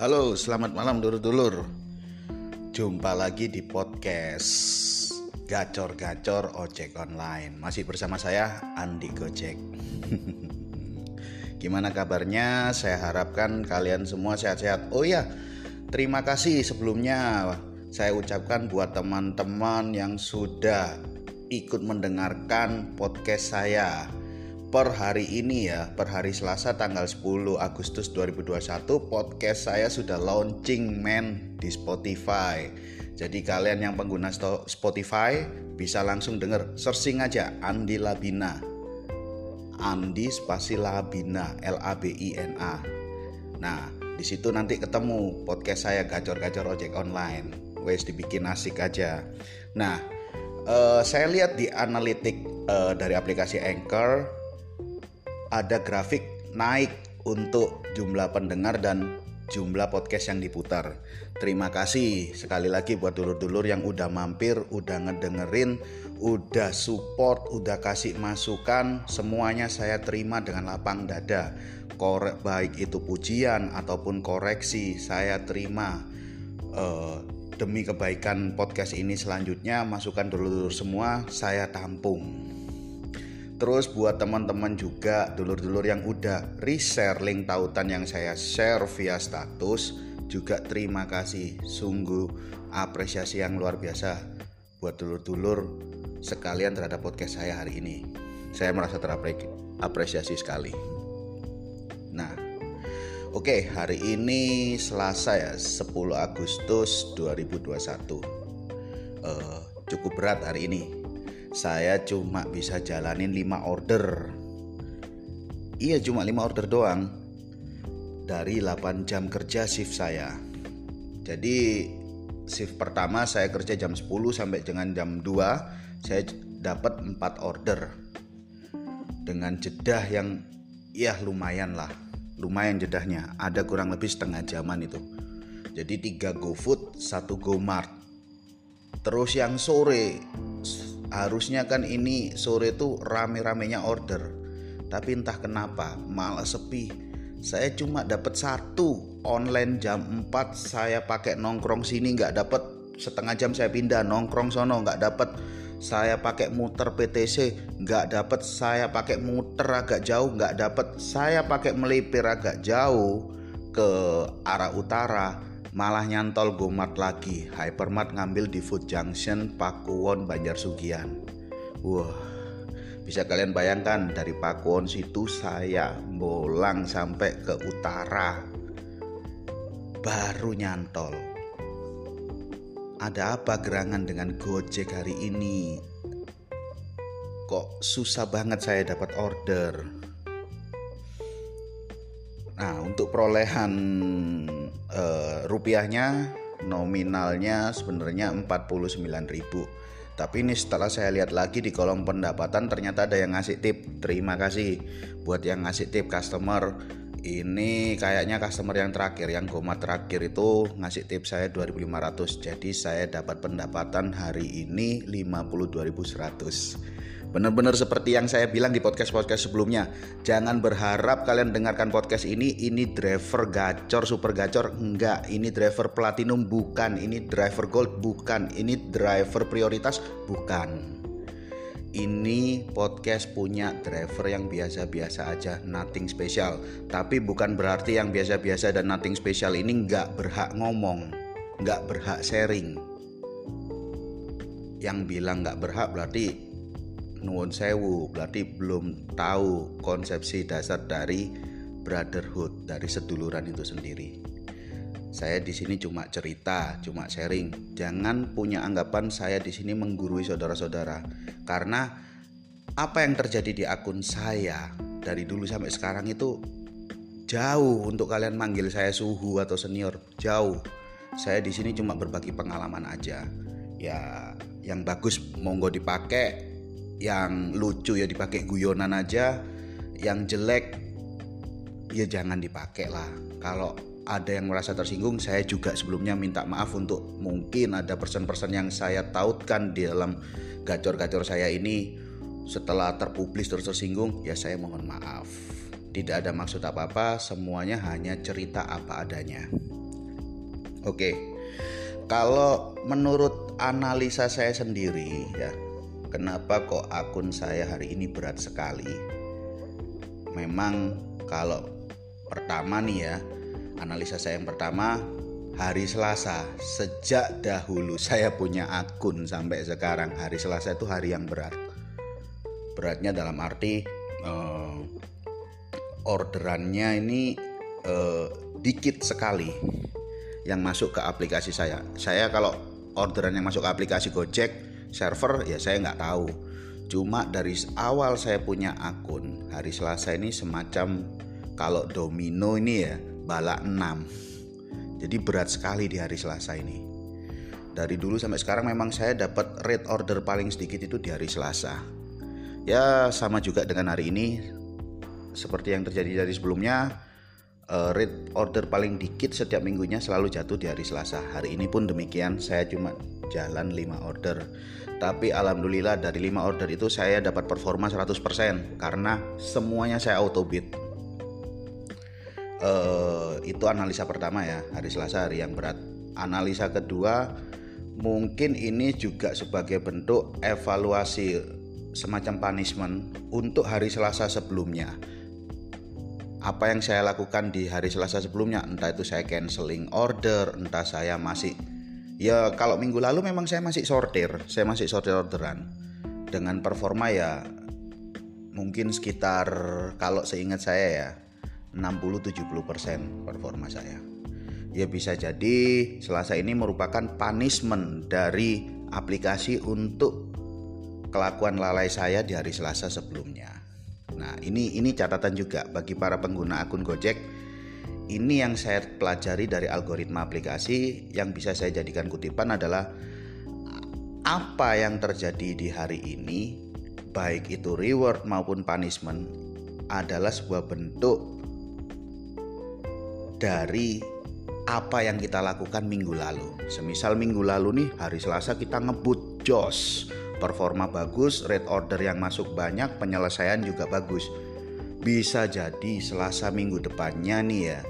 Halo, selamat malam dulur-dulur. Jumpa lagi di podcast Gacor-gacor ojek online. Masih bersama saya Andi Gojek. Gimana kabarnya? Saya harapkan kalian semua sehat-sehat. Oh ya, terima kasih sebelumnya saya ucapkan buat teman-teman yang sudah ikut mendengarkan podcast saya per hari ini ya, per hari Selasa tanggal 10 Agustus 2021 podcast saya sudah launching men di Spotify. Jadi kalian yang pengguna Spotify bisa langsung denger searching aja Andi Labina. Andi spasi Labina L A B I N A. Nah, di situ nanti ketemu podcast saya gacor-gacor ojek online. Wes dibikin asik aja. Nah, uh, saya lihat di analitik uh, dari aplikasi Anchor ada grafik naik untuk jumlah pendengar dan jumlah podcast yang diputar. Terima kasih sekali lagi buat dulur-dulur yang udah mampir, udah ngedengerin, udah support, udah kasih masukan, semuanya saya terima dengan lapang dada. Korek baik itu pujian ataupun koreksi, saya terima. Uh, demi kebaikan podcast ini selanjutnya, masukan dulur-dulur semua saya tampung. Terus buat teman-teman juga dulur-dulur yang udah reshare link tautan yang saya share via status juga terima kasih sungguh apresiasi yang luar biasa buat dulur-dulur sekalian terhadap podcast saya hari ini. Saya merasa terapresiasi sekali. Nah, oke okay, hari ini Selasa ya 10 Agustus 2021. Uh, cukup berat hari ini saya cuma bisa jalanin 5 order. Iya cuma 5 order doang. Dari 8 jam kerja shift saya. Jadi shift pertama saya kerja jam 10 sampai dengan jam 2 saya dapat 4 order. Dengan jedah yang ya lumayan lah. Lumayan jedahnya. Ada kurang lebih setengah jaman itu. Jadi 3 GoFood, 1 GoMart. Terus yang sore harusnya kan ini sore tuh rame-ramenya order. Tapi entah kenapa malah sepi. Saya cuma dapat satu online jam 4 saya pakai nongkrong sini nggak dapat. Setengah jam saya pindah nongkrong sono nggak dapat. Saya pakai muter PTC nggak dapat. Saya pakai muter agak jauh nggak dapat. Saya pakai melipir agak jauh ke arah utara malah nyantol gomat lagi. Hypermart ngambil di food junction Pakuwon Banjar Sugian wah bisa kalian bayangkan dari Pakuwon situ saya bolang sampai ke utara. Baru nyantol. Ada apa gerangan dengan Gojek hari ini? Kok susah banget saya dapat order Nah, untuk perolehan uh, rupiahnya nominalnya sebenarnya 49.000. Tapi ini setelah saya lihat lagi di kolom pendapatan ternyata ada yang ngasih tip. Terima kasih buat yang ngasih tip customer. Ini kayaknya customer yang terakhir, yang goma terakhir itu ngasih tip saya 2500. Jadi saya dapat pendapatan hari ini 52.100. Benar-benar seperti yang saya bilang di podcast-podcast sebelumnya. Jangan berharap kalian dengarkan podcast ini ini driver gacor, super gacor. Enggak, ini driver platinum bukan, ini driver gold bukan, ini driver prioritas bukan. Ini podcast punya driver yang biasa-biasa aja, nothing special. Tapi bukan berarti yang biasa-biasa dan nothing special ini nggak berhak ngomong, nggak berhak sharing. Yang bilang nggak berhak berarti nuwun sewu berarti belum tahu konsepsi dasar dari brotherhood dari seduluran itu sendiri. Saya di sini cuma cerita, cuma sharing. Jangan punya anggapan saya di sini menggurui saudara-saudara. Karena apa yang terjadi di akun saya dari dulu sampai sekarang itu jauh untuk kalian manggil saya suhu atau senior, jauh. Saya di sini cuma berbagi pengalaman aja. Ya, yang bagus monggo dipakai, yang lucu ya dipakai guyonan aja. Yang jelek ya jangan dipakai lah. Kalau ada yang merasa tersinggung saya juga sebelumnya minta maaf untuk mungkin ada persen-persen yang saya tautkan di dalam gacor-gacor saya ini. Setelah terpublis terus tersinggung ya saya mohon maaf. Tidak ada maksud apa-apa semuanya hanya cerita apa adanya. Oke. Kalau menurut analisa saya sendiri ya, kenapa kok akun saya hari ini berat sekali? Memang kalau pertama nih ya, analisa saya yang pertama hari Selasa. Sejak dahulu saya punya akun sampai sekarang hari Selasa itu hari yang berat. Beratnya dalam arti uh, orderannya ini uh, dikit sekali yang masuk ke aplikasi saya. Saya kalau orderan yang masuk ke aplikasi Gojek server ya saya nggak tahu. Cuma dari awal saya punya akun hari Selasa ini semacam kalau domino ini ya balak 6 jadi berat sekali di hari Selasa ini. Dari dulu sampai sekarang memang saya dapat rate order paling sedikit itu di hari Selasa. Ya sama juga dengan hari ini. Seperti yang terjadi dari sebelumnya uh, rate order paling dikit setiap minggunya selalu jatuh di hari Selasa. Hari ini pun demikian, saya cuma jalan 5 order. Tapi alhamdulillah dari 5 order itu saya dapat performa 100% karena semuanya saya auto bid. Uh, itu analisa pertama ya, hari Selasa hari yang berat. Analisa kedua mungkin ini juga sebagai bentuk evaluasi semacam punishment untuk hari Selasa sebelumnya apa yang saya lakukan di hari Selasa sebelumnya? Entah itu saya canceling order entah saya masih ya kalau minggu lalu memang saya masih sortir saya masih sortir orderan. Dengan performa ya mungkin sekitar kalau seingat saya ya 60-70% performa saya. Ya bisa jadi Selasa ini merupakan punishment dari aplikasi untuk kelakuan lalai saya di hari Selasa sebelumnya Nah, ini ini catatan juga bagi para pengguna akun Gojek. Ini yang saya pelajari dari algoritma aplikasi yang bisa saya jadikan kutipan adalah apa yang terjadi di hari ini, baik itu reward maupun punishment adalah sebuah bentuk dari apa yang kita lakukan minggu lalu. Semisal minggu lalu nih hari Selasa kita ngebut jos performa bagus, rate order yang masuk banyak, penyelesaian juga bagus. Bisa jadi Selasa minggu depannya nih ya,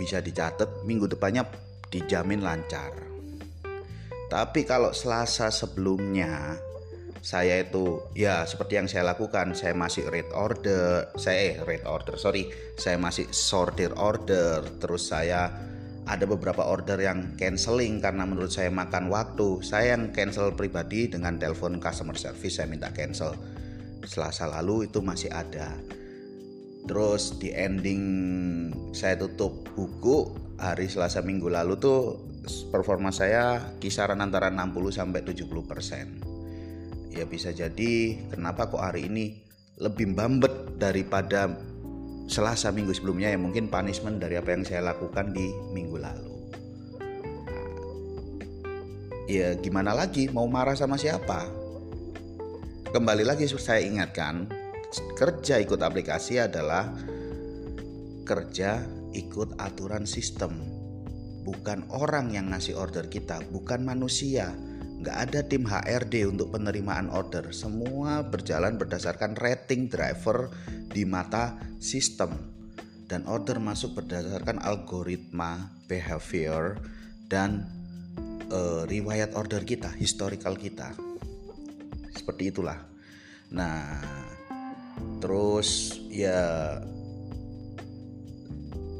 bisa dicatat minggu depannya dijamin lancar. Tapi kalau Selasa sebelumnya saya itu ya seperti yang saya lakukan, saya masih rate order, saya eh rate order, sorry, saya masih sortir order, terus saya ada beberapa order yang canceling karena menurut saya makan waktu. Saya yang cancel pribadi dengan telepon customer service saya minta cancel. Selasa lalu itu masih ada. Terus di ending saya tutup buku hari Selasa minggu lalu tuh performa saya kisaran antara 60 sampai 70%. Ya bisa jadi kenapa kok hari ini lebih bambet daripada Selasa minggu sebelumnya yang mungkin punishment dari apa yang saya lakukan di minggu lalu. Nah, ya gimana lagi mau marah sama siapa? Kembali lagi saya ingatkan, kerja ikut aplikasi adalah kerja ikut aturan sistem. Bukan orang yang ngasih order kita, bukan manusia nggak ada tim HRD untuk penerimaan order. Semua berjalan berdasarkan rating driver di mata sistem dan order masuk berdasarkan algoritma behavior dan uh, riwayat order kita, historical kita. Seperti itulah. Nah, terus ya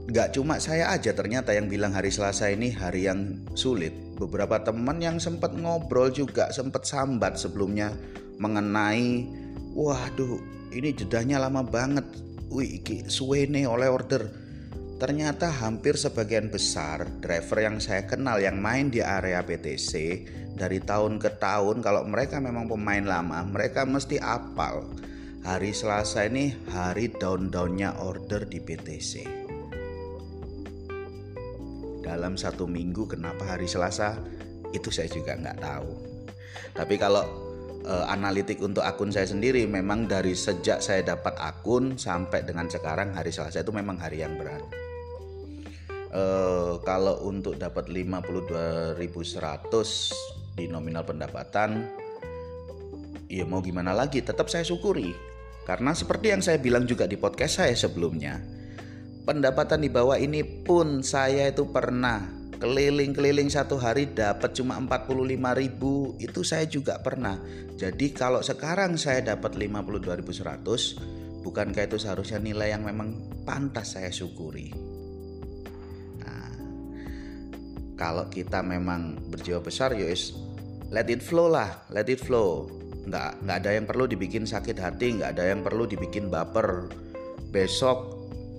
nggak cuma saya aja ternyata yang bilang hari Selasa ini hari yang sulit. Beberapa teman yang sempat ngobrol juga sempat sambat sebelumnya mengenai waduh ini jedahnya lama banget. Wih, iki suwene oleh order. Ternyata hampir sebagian besar driver yang saya kenal yang main di area PTC dari tahun ke tahun kalau mereka memang pemain lama, mereka mesti apal. Hari Selasa ini hari down-downnya order di PTC dalam satu minggu kenapa hari Selasa? Itu saya juga nggak tahu. Tapi kalau e, analitik untuk akun saya sendiri memang dari sejak saya dapat akun sampai dengan sekarang hari Selasa itu memang hari yang berat. E, kalau untuk dapat 52.100 di nominal pendapatan ya mau gimana lagi? Tetap saya syukuri. Karena seperti yang saya bilang juga di podcast saya sebelumnya pendapatan di bawah ini pun saya itu pernah keliling-keliling satu hari dapat cuma 45 ribu itu saya juga pernah. Jadi kalau sekarang saya dapat 52.100 bukankah itu seharusnya nilai yang memang pantas saya syukuri? Nah, kalau kita memang berjiwa besar yos let it flow lah let it flow. Nggak nggak ada yang perlu dibikin sakit hati nggak ada yang perlu dibikin baper. Besok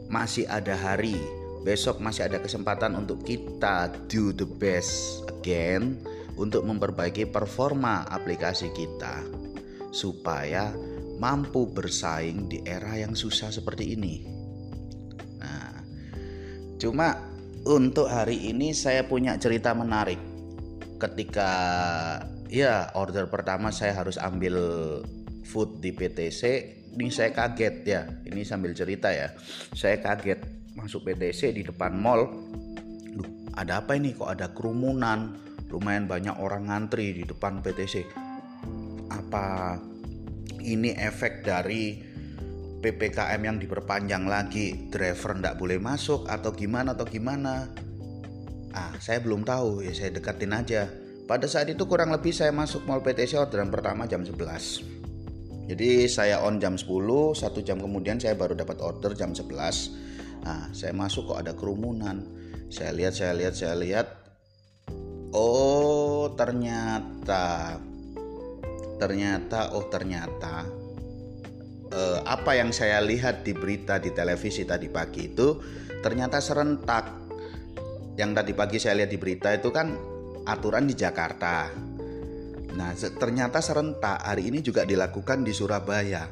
masih ada hari besok masih ada kesempatan untuk kita do the best again untuk memperbaiki performa aplikasi kita supaya mampu bersaing di era yang susah seperti ini. Nah, cuma untuk hari ini saya punya cerita menarik. Ketika ya order pertama saya harus ambil food di PTC, ini saya kaget ya. Ini sambil cerita ya. Saya kaget masuk PTC di depan mall. Duh, ada apa ini? Kok ada kerumunan? Lumayan banyak orang ngantri di depan PTC apa ini efek dari PPKM yang diperpanjang lagi? Driver ndak boleh masuk atau gimana atau gimana? Ah saya belum tahu. Ya saya deketin aja. Pada saat itu kurang lebih saya masuk mall PTC orderan pertama jam 11 jadi saya on jam 10 satu jam kemudian saya baru dapat order jam 11 Nah, saya masuk kok ada kerumunan. Saya lihat, saya lihat, saya lihat. Oh, ternyata ternyata oh ternyata eh, apa yang saya lihat di berita di televisi tadi pagi itu ternyata serentak. Yang tadi pagi saya lihat di berita itu kan aturan di Jakarta. Nah, ternyata serentak hari ini juga dilakukan di Surabaya.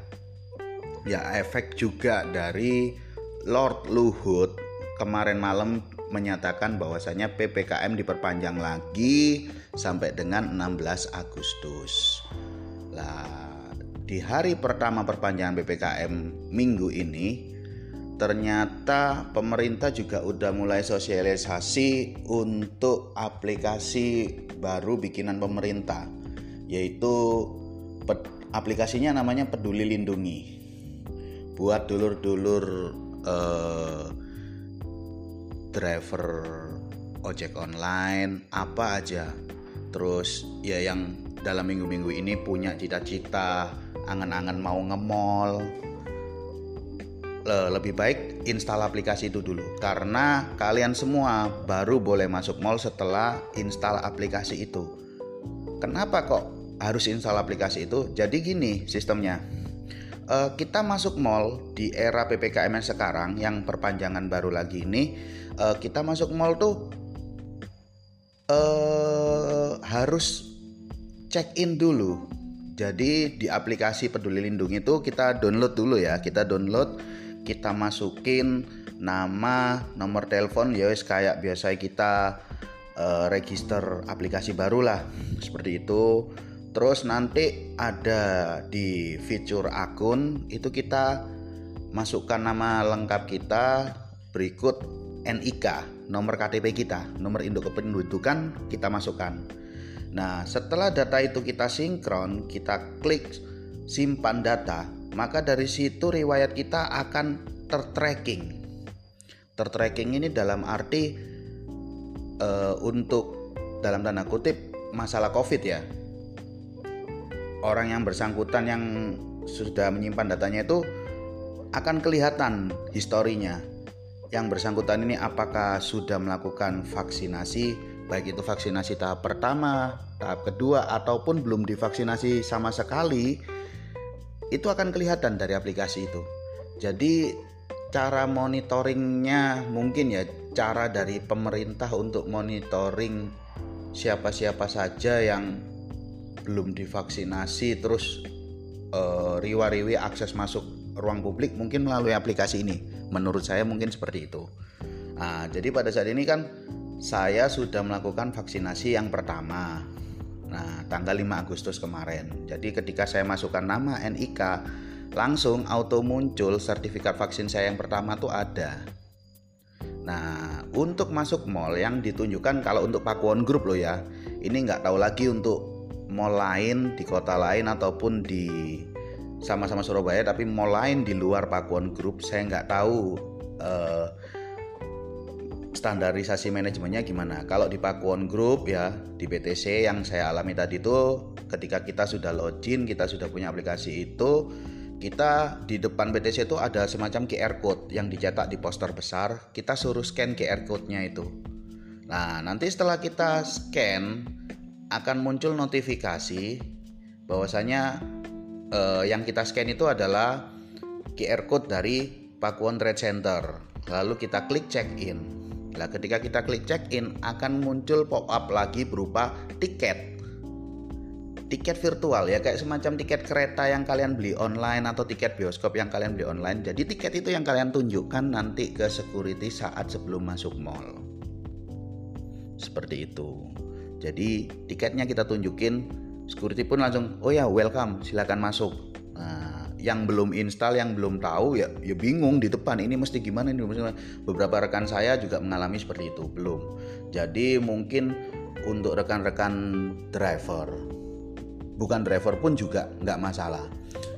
Ya, efek juga dari Lord Luhut kemarin malam menyatakan bahwasanya PPKM diperpanjang lagi sampai dengan 16 Agustus. Lah, di hari pertama perpanjangan PPKM minggu ini ternyata pemerintah juga udah mulai sosialisasi untuk aplikasi baru bikinan pemerintah yaitu aplikasinya namanya Peduli Lindungi. Buat dulur-dulur uh, driver ojek online apa aja. Terus ya yang dalam minggu-minggu ini punya cita-cita angan-angan mau nge-mall. Lebih baik install aplikasi itu dulu. Karena kalian semua baru boleh masuk mall setelah install aplikasi itu. Kenapa kok harus install aplikasi itu. Jadi gini sistemnya. Uh, kita masuk mall di era ppkm sekarang yang perpanjangan baru lagi ini uh, kita masuk mall tuh uh, harus check in dulu. Jadi di aplikasi peduli lindungi itu kita download dulu ya. Kita download kita masukin nama nomor telepon. Ya kayak biasa kita uh, register aplikasi baru lah. Seperti itu Terus nanti ada di fitur akun itu kita masukkan nama lengkap kita berikut NIK, nomor KTP kita, nomor induk kependudukan kita masukkan. Nah, setelah data itu kita sinkron, kita klik simpan data, maka dari situ riwayat kita akan tertracking. Tertracking ini dalam arti uh, untuk dalam tanda kutip masalah COVID ya orang yang bersangkutan yang sudah menyimpan datanya itu akan kelihatan historinya. Yang bersangkutan ini apakah sudah melakukan vaksinasi, baik itu vaksinasi tahap pertama, tahap kedua, ataupun belum divaksinasi sama sekali, itu akan kelihatan dari aplikasi itu. Jadi cara monitoringnya mungkin ya cara dari pemerintah untuk monitoring siapa-siapa saja yang belum divaksinasi terus uh, riwa-riwi akses masuk ruang publik mungkin melalui aplikasi ini. Menurut saya mungkin seperti itu. Nah, jadi pada saat ini kan saya sudah melakukan vaksinasi yang pertama. Nah, tanggal 5 Agustus kemarin. Jadi ketika saya masukkan nama NIK, langsung auto muncul sertifikat vaksin saya yang pertama tuh ada. Nah, untuk masuk mall yang ditunjukkan kalau untuk Pakuan Group loh ya, ini nggak tahu lagi untuk mall lain di kota lain ataupun di sama-sama Surabaya tapi mall lain di luar Pakuan Group saya nggak tahu uh, standarisasi manajemennya gimana? Kalau di Pakuan Group ya di PTC yang saya alami tadi itu ketika kita sudah login, kita sudah punya aplikasi itu, kita di depan PTC itu ada semacam QR code yang dicetak di poster besar, kita suruh scan QR code-nya itu. Nah, nanti setelah kita scan akan muncul notifikasi bahwasanya eh, yang kita scan itu adalah QR code dari Pakuan Trade Center. Lalu kita klik check in. Nah, ketika kita klik check in akan muncul pop up lagi berupa tiket. Tiket virtual ya kayak semacam tiket kereta yang kalian beli online atau tiket bioskop yang kalian beli online. Jadi tiket itu yang kalian tunjukkan nanti ke security saat sebelum masuk mall. Seperti itu. Jadi tiketnya kita tunjukin, security pun langsung, oh ya welcome, silakan masuk. Nah, yang belum install yang belum tahu ya ya bingung di depan ini mesti gimana ini beberapa rekan saya juga mengalami seperti itu belum. Jadi mungkin untuk rekan-rekan driver bukan driver pun juga nggak masalah.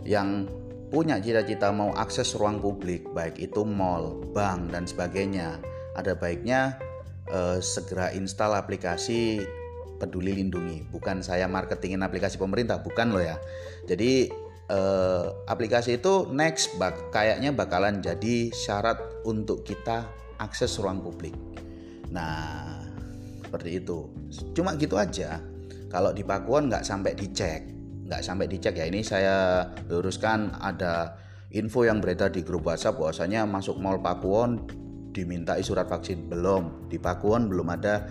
Yang punya cita-cita mau akses ruang publik baik itu mall bank dan sebagainya ada baiknya eh, segera install aplikasi peduli lindungi bukan saya marketingin aplikasi pemerintah bukan loh ya jadi eh, aplikasi itu next bak kayaknya bakalan jadi syarat untuk kita akses ruang publik. Nah, seperti itu. Cuma gitu aja. Kalau di Pakuan nggak sampai dicek, nggak sampai dicek ya. Ini saya luruskan ada info yang beredar di grup WhatsApp bahwasanya masuk Mall Pakuan dimintai surat vaksin belum di Pakuan belum ada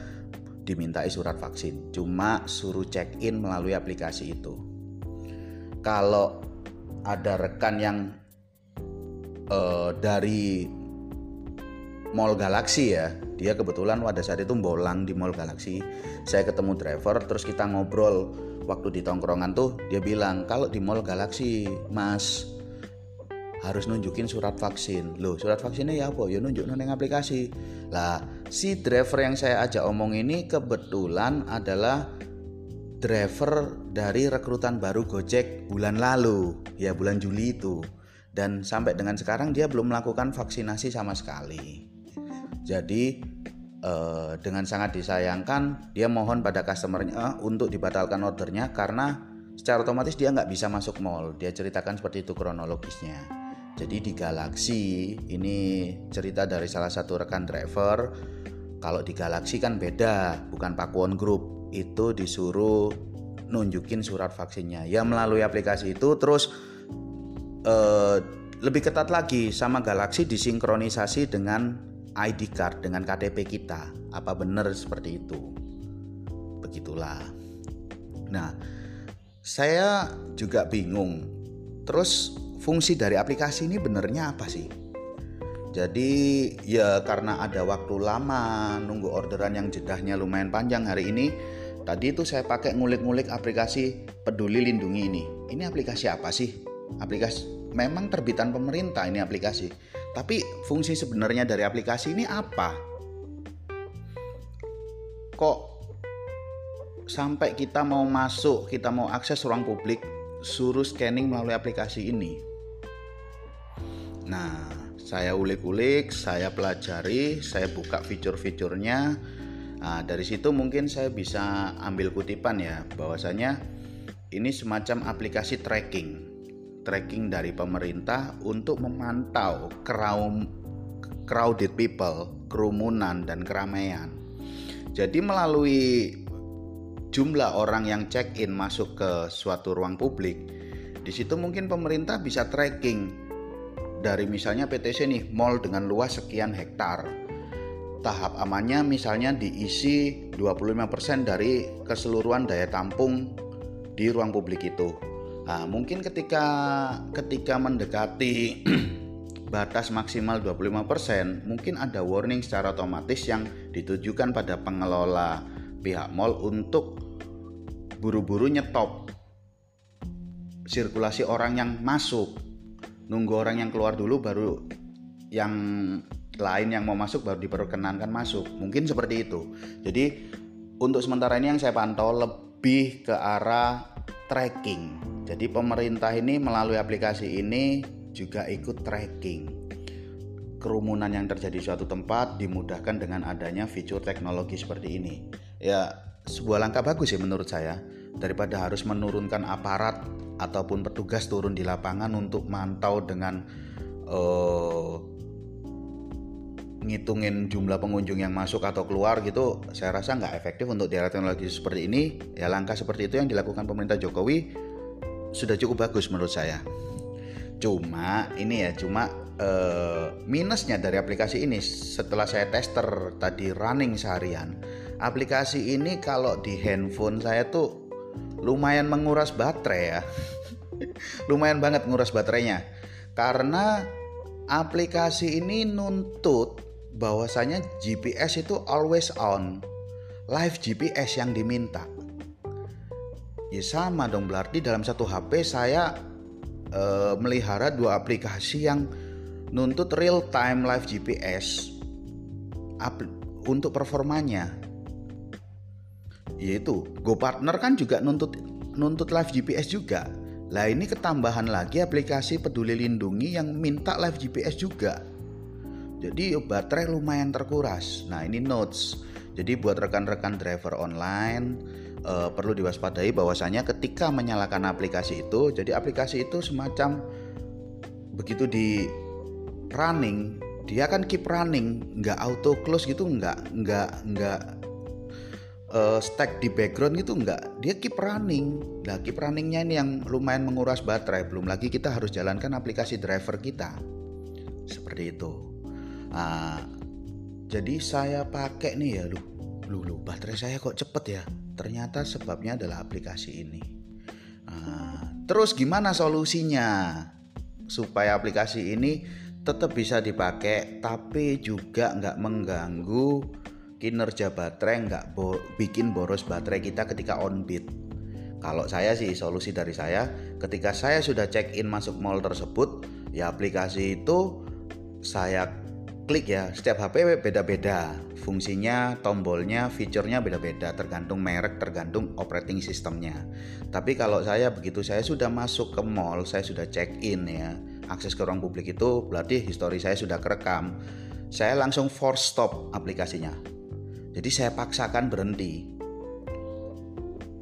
dimintai surat vaksin. Cuma suruh check in melalui aplikasi itu. Kalau ada rekan yang uh, dari Mall Galaxy ya dia kebetulan pada saat itu bolang di Mall Galaxy. Saya ketemu driver terus kita ngobrol. Waktu di tongkrongan tuh dia bilang kalau di Mall Galaxy mas harus nunjukin surat vaksin. Loh surat vaksinnya ya apa? Ya nunjuk neng aplikasi. Lah si driver yang saya ajak omong ini kebetulan adalah driver dari rekrutan baru Gojek bulan lalu, ya bulan Juli itu. Dan sampai dengan sekarang dia belum melakukan vaksinasi sama sekali. Jadi eh, dengan sangat disayangkan dia mohon pada customernya eh, untuk dibatalkan ordernya karena secara otomatis dia nggak bisa masuk mall. Dia ceritakan seperti itu kronologisnya. Jadi di Galaxy ini cerita dari salah satu rekan driver. Kalau di Galaxy kan beda, bukan Pakuan Group itu disuruh nunjukin surat vaksinnya. Ya melalui aplikasi itu terus eh, lebih ketat lagi sama Galaxy disinkronisasi dengan ID card dengan KTP kita. Apa benar seperti itu? Begitulah. Nah saya juga bingung. Terus fungsi dari aplikasi ini benernya apa sih jadi ya karena ada waktu lama nunggu orderan yang jedahnya lumayan panjang hari ini Tadi itu saya pakai ngulik-ngulik aplikasi Peduli Lindungi ini. Ini aplikasi apa sih? Aplikasi memang terbitan pemerintah ini aplikasi. Tapi fungsi sebenarnya dari aplikasi ini apa? Kok sampai kita mau masuk, kita mau akses ruang publik, suruh scanning melalui aplikasi ini? Nah, saya ulik-ulik, saya pelajari, saya buka fitur-fiturnya, Nah, dari situ mungkin saya bisa ambil kutipan ya bahwasanya ini semacam aplikasi tracking. Tracking dari pemerintah untuk memantau crowd, crowded people, kerumunan dan keramaian. Jadi melalui jumlah orang yang check-in masuk ke suatu ruang publik, di situ mungkin pemerintah bisa tracking dari misalnya PTC nih mall dengan luas sekian hektar tahap amannya misalnya diisi 25% dari keseluruhan daya tampung di ruang publik itu. Nah, mungkin ketika ketika mendekati batas maksimal 25%, mungkin ada warning secara otomatis yang ditujukan pada pengelola pihak mall untuk buru-buru nyetop sirkulasi orang yang masuk. Nunggu orang yang keluar dulu baru yang lain yang mau masuk baru diperkenankan masuk. Mungkin seperti itu. Jadi untuk sementara ini yang saya pantau lebih ke arah tracking. Jadi pemerintah ini melalui aplikasi ini juga ikut tracking. kerumunan yang terjadi di suatu tempat dimudahkan dengan adanya fitur teknologi seperti ini. Ya, sebuah langkah bagus sih menurut saya daripada harus menurunkan aparat ataupun petugas turun di lapangan untuk mantau dengan uh, ngitungin jumlah pengunjung yang masuk atau keluar gitu saya rasa nggak efektif untuk di teknologi seperti ini. Ya langkah seperti itu yang dilakukan pemerintah Jokowi sudah cukup bagus menurut saya. Cuma ini ya cuma uh, minusnya dari aplikasi ini setelah saya tester tadi running seharian aplikasi ini kalau di handphone saya tuh lumayan menguras baterai ya. Lumayan banget nguras baterainya. Karena aplikasi ini nuntut bahwasanya GPS itu always on. Live GPS yang diminta. Ya sama dong berarti dalam satu HP saya e, melihara dua aplikasi yang nuntut real time live GPS untuk performanya yaitu Go Partner kan juga nuntut nuntut live GPS juga lah ini ketambahan lagi aplikasi peduli lindungi yang minta live GPS juga jadi baterai lumayan terkuras. Nah ini notes. Jadi buat rekan-rekan driver online uh, perlu diwaspadai bahwasanya ketika menyalakan aplikasi itu, jadi aplikasi itu semacam begitu di running, dia akan keep running, nggak auto close gitu, nggak nggak nggak uh, stack di background gitu nggak, dia keep running. Nah keep runningnya ini yang lumayan menguras baterai. Belum lagi kita harus jalankan aplikasi driver kita, seperti itu. Nah, jadi saya pakai nih ya lu, lu, lu baterai saya kok cepet ya. Ternyata sebabnya adalah aplikasi ini. Nah, terus gimana solusinya supaya aplikasi ini tetap bisa dipakai tapi juga nggak mengganggu kinerja baterai nggak bo bikin boros baterai kita ketika on beat. Kalau saya sih solusi dari saya ketika saya sudah check in masuk mall tersebut ya aplikasi itu saya klik ya setiap HP beda-beda. Fungsinya tombolnya fiturnya beda-beda tergantung merek tergantung operating sistemnya tapi kalau saya begitu saya sudah masuk ke mall saya sudah check in ya akses ke ruang publik itu berarti histori saya sudah kerekam. Saya langsung force stop aplikasinya jadi saya paksakan berhenti.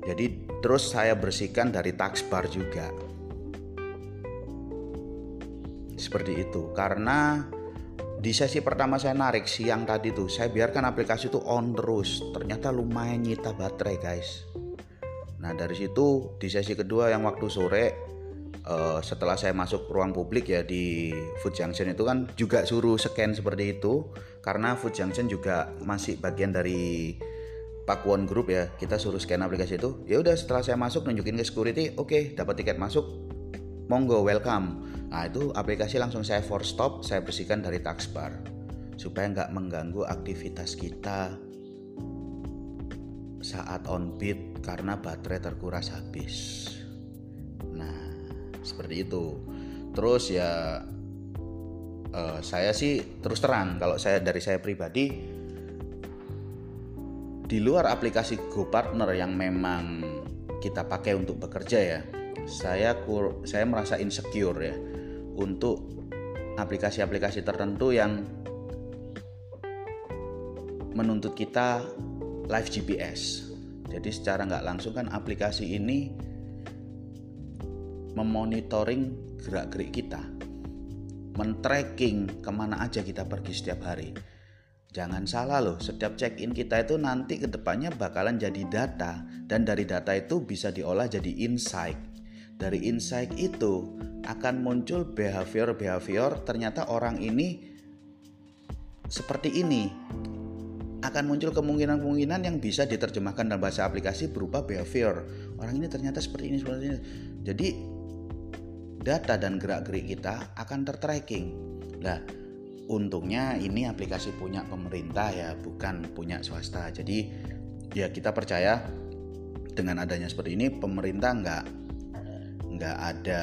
Jadi terus saya bersihkan dari taskbar juga. Seperti itu. Karena di sesi pertama saya narik siang tadi tuh saya biarkan aplikasi itu on terus. Ternyata lumayan nyita baterai guys. Nah dari situ di sesi kedua yang waktu sore uh, setelah saya masuk ruang publik ya di Food Junction itu kan juga suruh scan seperti itu karena Food Junction juga masih bagian dari Pakuan Group ya. Kita suruh scan aplikasi itu. Ya udah setelah saya masuk nunjukin ke security oke okay, dapat tiket masuk. Monggo welcome. Nah itu aplikasi langsung saya force stop, saya bersihkan dari taskbar supaya nggak mengganggu aktivitas kita saat on beat karena baterai terkuras habis. Nah seperti itu. Terus ya uh, saya sih terus terang kalau saya dari saya pribadi di luar aplikasi Go Partner yang memang kita pakai untuk bekerja ya saya kur saya merasa insecure ya untuk aplikasi-aplikasi tertentu yang menuntut kita live GPS. Jadi secara nggak langsung kan aplikasi ini memonitoring gerak-gerik kita, men-tracking ke mana aja kita pergi setiap hari. Jangan salah loh, setiap check-in kita itu nanti ke depannya bakalan jadi data dan dari data itu bisa diolah jadi insight. Dari insight itu akan muncul behavior-behavior ternyata orang ini seperti ini akan muncul kemungkinan-kemungkinan yang bisa diterjemahkan dalam bahasa aplikasi berupa behavior orang ini ternyata seperti ini seperti ini jadi data dan gerak-gerik kita akan tertracking. Nah untungnya ini aplikasi punya pemerintah ya bukan punya swasta. Jadi ya kita percaya dengan adanya seperti ini pemerintah nggak nggak ada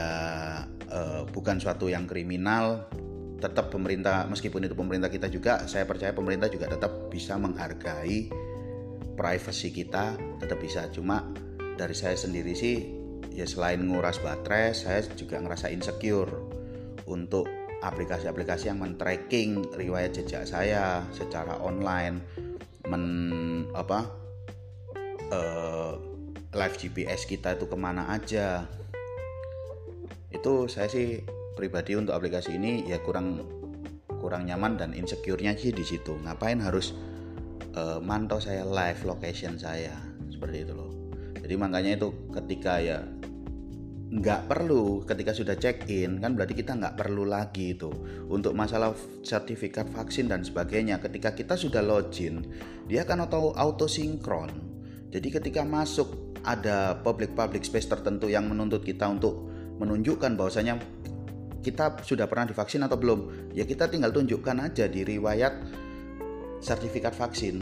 uh, bukan suatu yang kriminal. Tetap pemerintah meskipun itu pemerintah kita juga saya percaya pemerintah juga tetap bisa menghargai privasi kita tetap bisa. Cuma dari saya sendiri sih ya selain nguras baterai saya juga ngerasa insecure untuk aplikasi-aplikasi yang men-tracking riwayat jejak saya secara online men apa uh, live GPS kita itu ke mana aja. Itu saya sih pribadi untuk aplikasi ini ya kurang kurang nyaman dan insecure-nya sih di situ. Ngapain harus uh, mantau saya live location saya? Seperti itu loh. Jadi makanya itu ketika ya nggak perlu ketika sudah check in kan berarti kita nggak perlu lagi itu untuk masalah sertifikat vaksin dan sebagainya. Ketika kita sudah login dia akan auto auto sinkron jadi ketika masuk ada public public space tertentu yang menuntut kita untuk menunjukkan bahwasanya kita sudah pernah divaksin atau belum. Ya kita tinggal tunjukkan aja di riwayat sertifikat vaksin.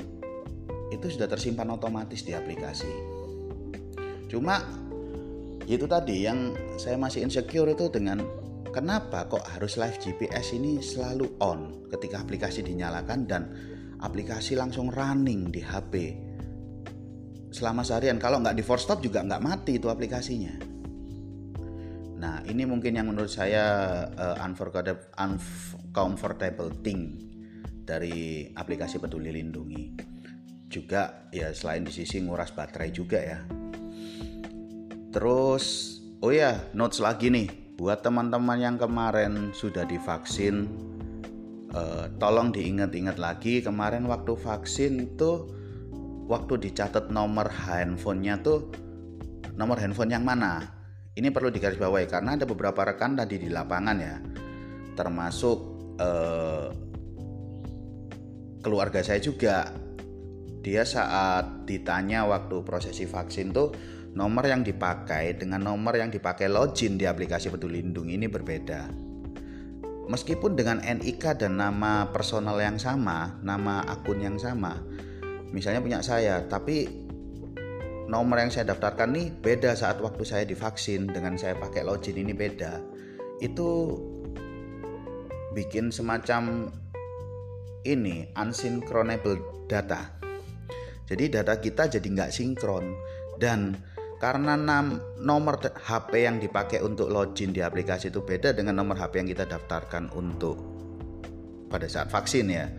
Itu sudah tersimpan otomatis di aplikasi. Cuma itu tadi yang saya masih insecure itu dengan kenapa kok harus live GPS ini selalu on ketika aplikasi dinyalakan dan aplikasi langsung running di HP selama seharian kalau nggak di force stop juga nggak mati itu aplikasinya. Nah ini mungkin yang menurut saya uh, unforgettable, uncomfortable thing dari aplikasi peduli lindungi. Juga ya selain di sisi nguras baterai juga ya Terus, oh ya, notes lagi nih buat teman-teman yang kemarin sudah divaksin, eh, tolong diingat-ingat lagi kemarin waktu vaksin tuh waktu dicatat nomor handphonenya tuh nomor handphone yang mana? Ini perlu digarisbawahi karena ada beberapa rekan tadi di lapangan ya, termasuk eh, keluarga saya juga. Dia saat ditanya waktu prosesi vaksin tuh nomor yang dipakai dengan nomor yang dipakai login di aplikasi Peduli Lindungi ini berbeda. Meskipun dengan NIK dan nama personal yang sama, nama akun yang sama, misalnya punya saya, tapi nomor yang saya daftarkan nih beda saat waktu saya divaksin dengan saya pakai login ini beda. Itu bikin semacam ini unsynchronable data. Jadi data kita jadi nggak sinkron dan karena nomor HP yang dipakai untuk login di aplikasi itu beda dengan nomor HP yang kita daftarkan untuk pada saat vaksin ya.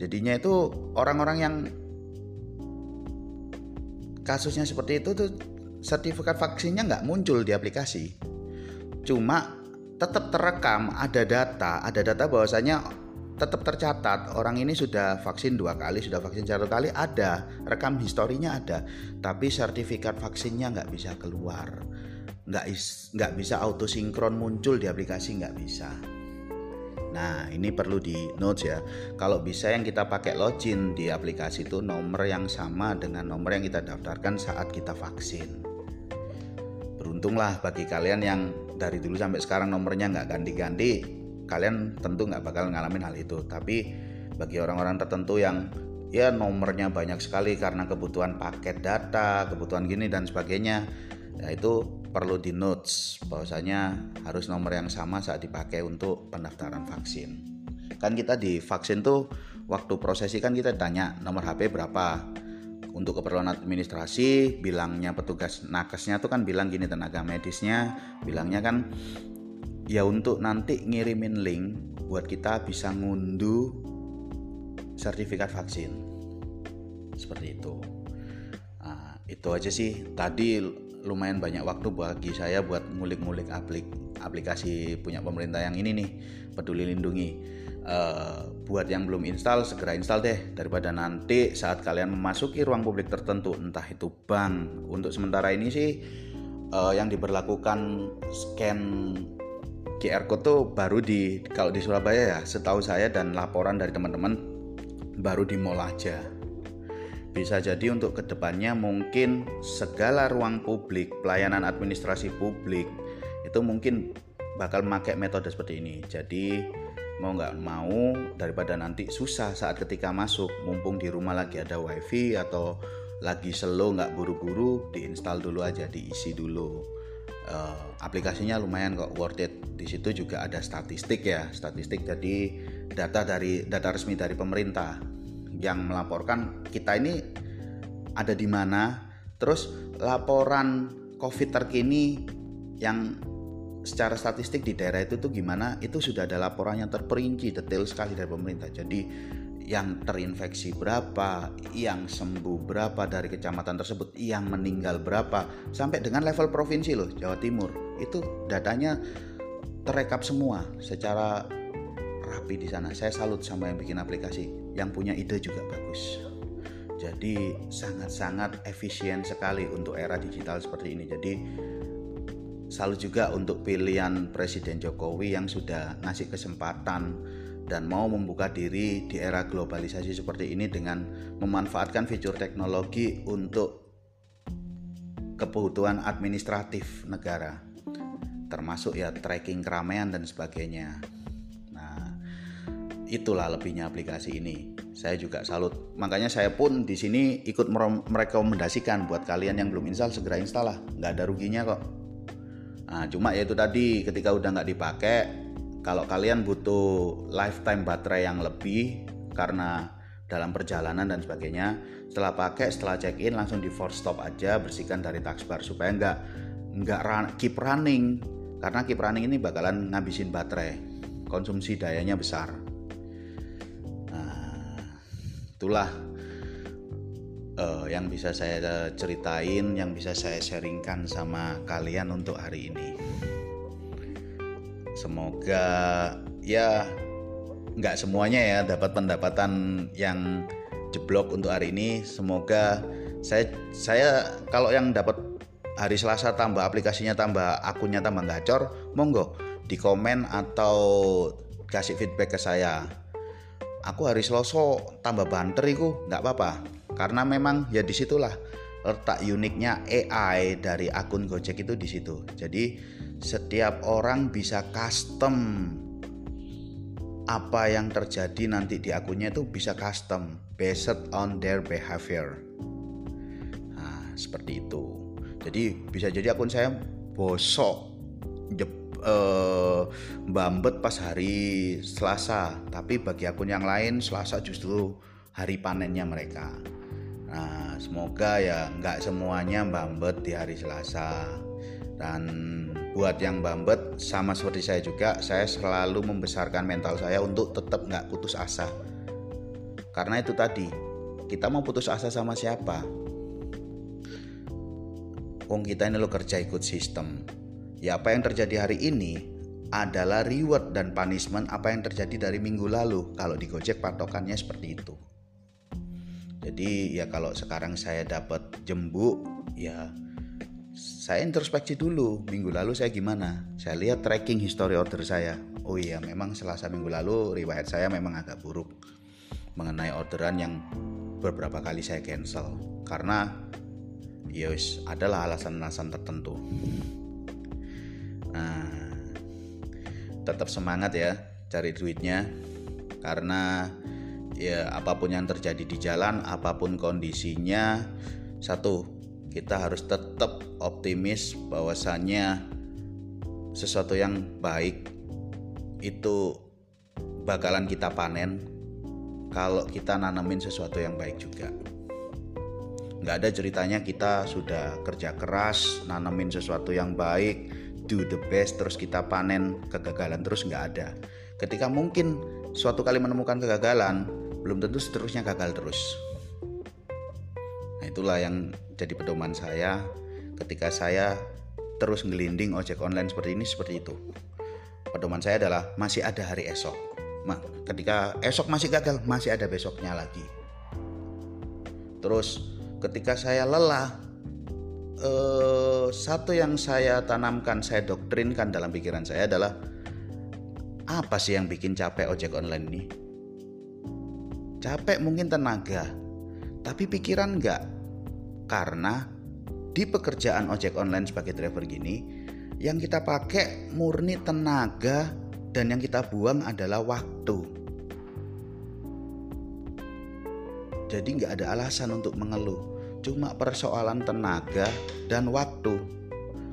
Jadinya itu orang-orang yang kasusnya seperti itu tuh sertifikat vaksinnya nggak muncul di aplikasi. Cuma tetap terekam ada data, ada data bahwasanya tetap tercatat orang ini sudah vaksin dua kali sudah vaksin satu kali ada. Rekam historinya ada tapi sertifikat vaksinnya nggak bisa keluar. Nggak nggak bisa auto sinkron muncul di aplikasi nggak bisa. Nah ini perlu di notes ya. Kalau bisa yang kita pakai login di aplikasi itu nomor yang sama dengan nomor yang kita daftarkan saat kita vaksin. Beruntunglah bagi kalian yang dari dulu sampai sekarang nomornya nggak ganti-ganti kalian tentu nggak bakal ngalamin hal itu. Tapi bagi orang-orang tertentu yang ya nomornya banyak sekali karena kebutuhan paket data kebutuhan gini dan sebagainya ya itu perlu di notes bahwasanya harus nomor yang sama saat dipakai untuk pendaftaran vaksin. Kan kita di vaksin tuh waktu prosesi kan kita tanya nomor HP berapa. Untuk keperluan administrasi bilangnya petugas nakesnya tuh kan bilang gini tenaga medisnya bilangnya kan ya untuk nanti ngirimin link buat kita bisa ngunduh sertifikat vaksin. Seperti itu. Nah, itu aja sih. Tadi lumayan banyak waktu bagi saya buat ngulik-ngulik aplik aplikasi punya pemerintah yang ini nih peduli lindungi. Uh, buat yang belum install segera install deh. Daripada nanti saat kalian memasuki ruang publik tertentu entah itu bank. Untuk sementara ini sih uh, yang diberlakukan scan QR code tuh baru di kalau di Surabaya ya setahu saya dan laporan dari teman-teman baru di mall aja. Bisa jadi untuk ke depannya mungkin segala ruang publik pelayanan administrasi publik itu mungkin bakal memakai metode seperti ini. Jadi mau nggak mau daripada nanti susah saat ketika masuk mumpung di rumah lagi ada wifi atau lagi slow nggak buru-buru diinstal dulu aja diisi dulu uh, aplikasinya lumayan kok worth it. Di situ juga ada statistik ya, statistik jadi data dari data resmi dari pemerintah yang melaporkan kita ini ada di mana, terus laporan COVID terkini yang secara statistik di daerah itu tuh gimana itu sudah ada laporan yang terperinci detail sekali dari pemerintah jadi yang terinfeksi berapa, yang sembuh berapa dari kecamatan tersebut, yang meninggal berapa, sampai dengan level provinsi loh, Jawa Timur. Itu datanya terekap semua secara rapi di sana. Saya salut sama yang bikin aplikasi, yang punya ide juga bagus. Jadi sangat-sangat efisien sekali untuk era digital seperti ini. Jadi salut juga untuk pilihan Presiden Jokowi yang sudah ngasih kesempatan dan mau membuka diri di era globalisasi seperti ini dengan memanfaatkan fitur teknologi untuk kebutuhan administratif negara termasuk ya tracking keramaian dan sebagainya. Nah itulah lebihnya aplikasi ini. Saya juga salut. Makanya saya pun di sini ikut merekomendasikan buat kalian yang belum install segera install lah. Nggak ada ruginya kok. Nah cuma ya itu tadi ketika udah nggak dipakai kalau kalian butuh lifetime baterai yang lebih karena dalam perjalanan dan sebagainya setelah pakai setelah check in langsung di force stop aja bersihkan dari taskbar supaya nggak nggak run, keep running. Karena keep running ini bakalan ngabisin baterai. Konsumsi dayanya besar. Nah itulah uh, yang bisa saya ceritain yang bisa saya sharingkan sama kalian untuk hari ini semoga ya nggak semuanya ya dapat pendapatan yang jeblok untuk hari ini. Semoga saya saya kalau yang dapat hari Selasa tambah aplikasinya tambah akunnya tambah gacor monggo di komen atau kasih feedback ke saya. Aku hari Selasa tambah banter itu nggak apa-apa. Karena memang ya di situlah letak uniknya AI dari akun Gojek itu di situ. Jadi setiap orang bisa custom apa yang terjadi nanti di akunnya itu bisa custom based on their behavior. Nah, seperti itu. Jadi bisa jadi akun saya bosok eh, bambet pas hari Selasa, tapi bagi akun yang lain Selasa justru hari panennya mereka. Nah, semoga ya nggak semuanya bambet di hari Selasa dan buat yang bambet sama seperti saya juga saya selalu membesarkan mental saya untuk tetap nggak putus asa. Karena itu tadi kita mau putus asa sama siapa? Wong kita ini lo kerja ikut sistem. Ya apa yang terjadi hari ini adalah reward dan punishment apa yang terjadi dari minggu lalu kalau di Gojek patokannya seperti itu. Jadi ya kalau sekarang saya dapat jembuk ya saya introspeksi dulu minggu lalu saya gimana? Saya lihat tracking history order saya. Oh iya memang selasa minggu lalu riwayat saya memang agak buruk mengenai orderan yang beberapa kali saya cancel. Karena yos ya adalah alasan-alasan tertentu. Nah tetap semangat ya cari duitnya. Karena ya apa pun yang terjadi di jalan apa pun kondisinya satu kita harus tetap optimis bahwasannya sesuatu yang baik itu bakalan kita panen kalau kita nanamin sesuatu yang baik juga. Nggak ada ceritanya kita sudah kerja keras nanamin sesuatu yang baik do the best terus kita panen kegagalan terus nggak ada. Ketika mungkin suatu kali menemukan kegagalan belum tentu seterusnya gagal terus. Nah itulah yang jadi pedoman saya ketika saya terus ngelinding ojek online seperti ini seperti itu. Pedoman saya adalah masih ada hari esok. Mak, ketika esok masih gagal, masih ada besoknya lagi. Terus ketika saya lelah, eh, satu yang saya tanamkan, saya doktrinkan dalam pikiran saya adalah apa sih yang bikin capek ojek online ini? Capek mungkin tenaga, tapi pikiran enggak karena di pekerjaan ojek online sebagai driver gini yang kita pakai murni tenaga dan yang kita buang adalah waktu. Jadi nggak ada alasan untuk mengeluh cuma persoalan tenaga dan waktu.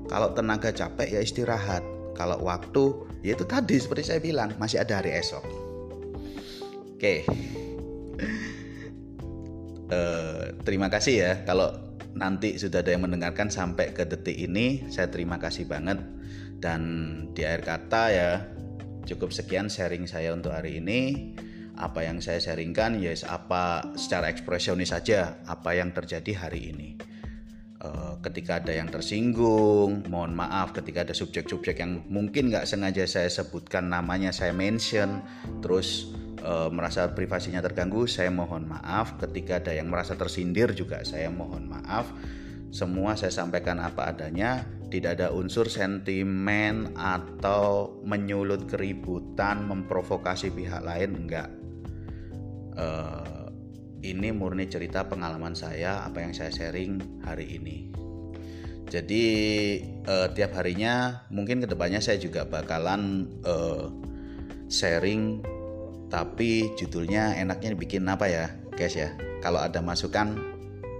Kalau tenaga capek ya istirahat kalau waktu ya itu tadi seperti saya bilang masih ada hari esok. Oke. Uh, terima kasih ya kalau nanti sudah ada yang mendengarkan sampai ke detik ini saya terima kasih banget. Dan di akhir kata ya cukup sekian sharing saya untuk hari ini. Apa yang saya sharingkan ya yes, apa secara ekspresionis saja apa yang terjadi hari ini. Uh, ketika ada yang tersinggung mohon maaf ketika ada subjek-subjek yang mungkin nggak sengaja saya sebutkan namanya saya mention terus uh, merasa privasinya terganggu saya mohon maaf. Ketika ada yang merasa tersindir juga saya mohon maaf. Semua saya sampaikan apa adanya. Tidak ada unsur sentimen atau menyulut keributan memprovokasi pihak lain enggak. Uh, ini murni cerita pengalaman saya apa yang saya sharing hari ini. Jadi uh, tiap harinya mungkin ke depannya saya juga bakalan sharing tapi judulnya enaknya bikin apa ya guys ya? Kalau ada masukan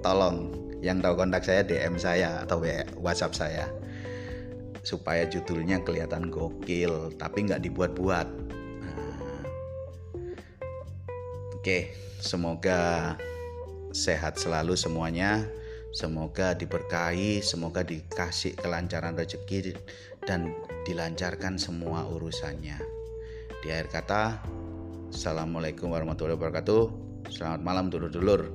tolong. Yang tahu kontak saya DM saya atau WhatsApp saya. Supaya judulnya kelihatan gokil tapi nggak dibuat-buat. Oke, semoga sehat selalu semuanya. Semoga diberkahi, semoga dikasih kelancaran rezeki dan dilancarkan semua urusannya. Di akhir kata, Assalamualaikum warahmatullahi wabarakatuh. Selamat malam dulur-dulur.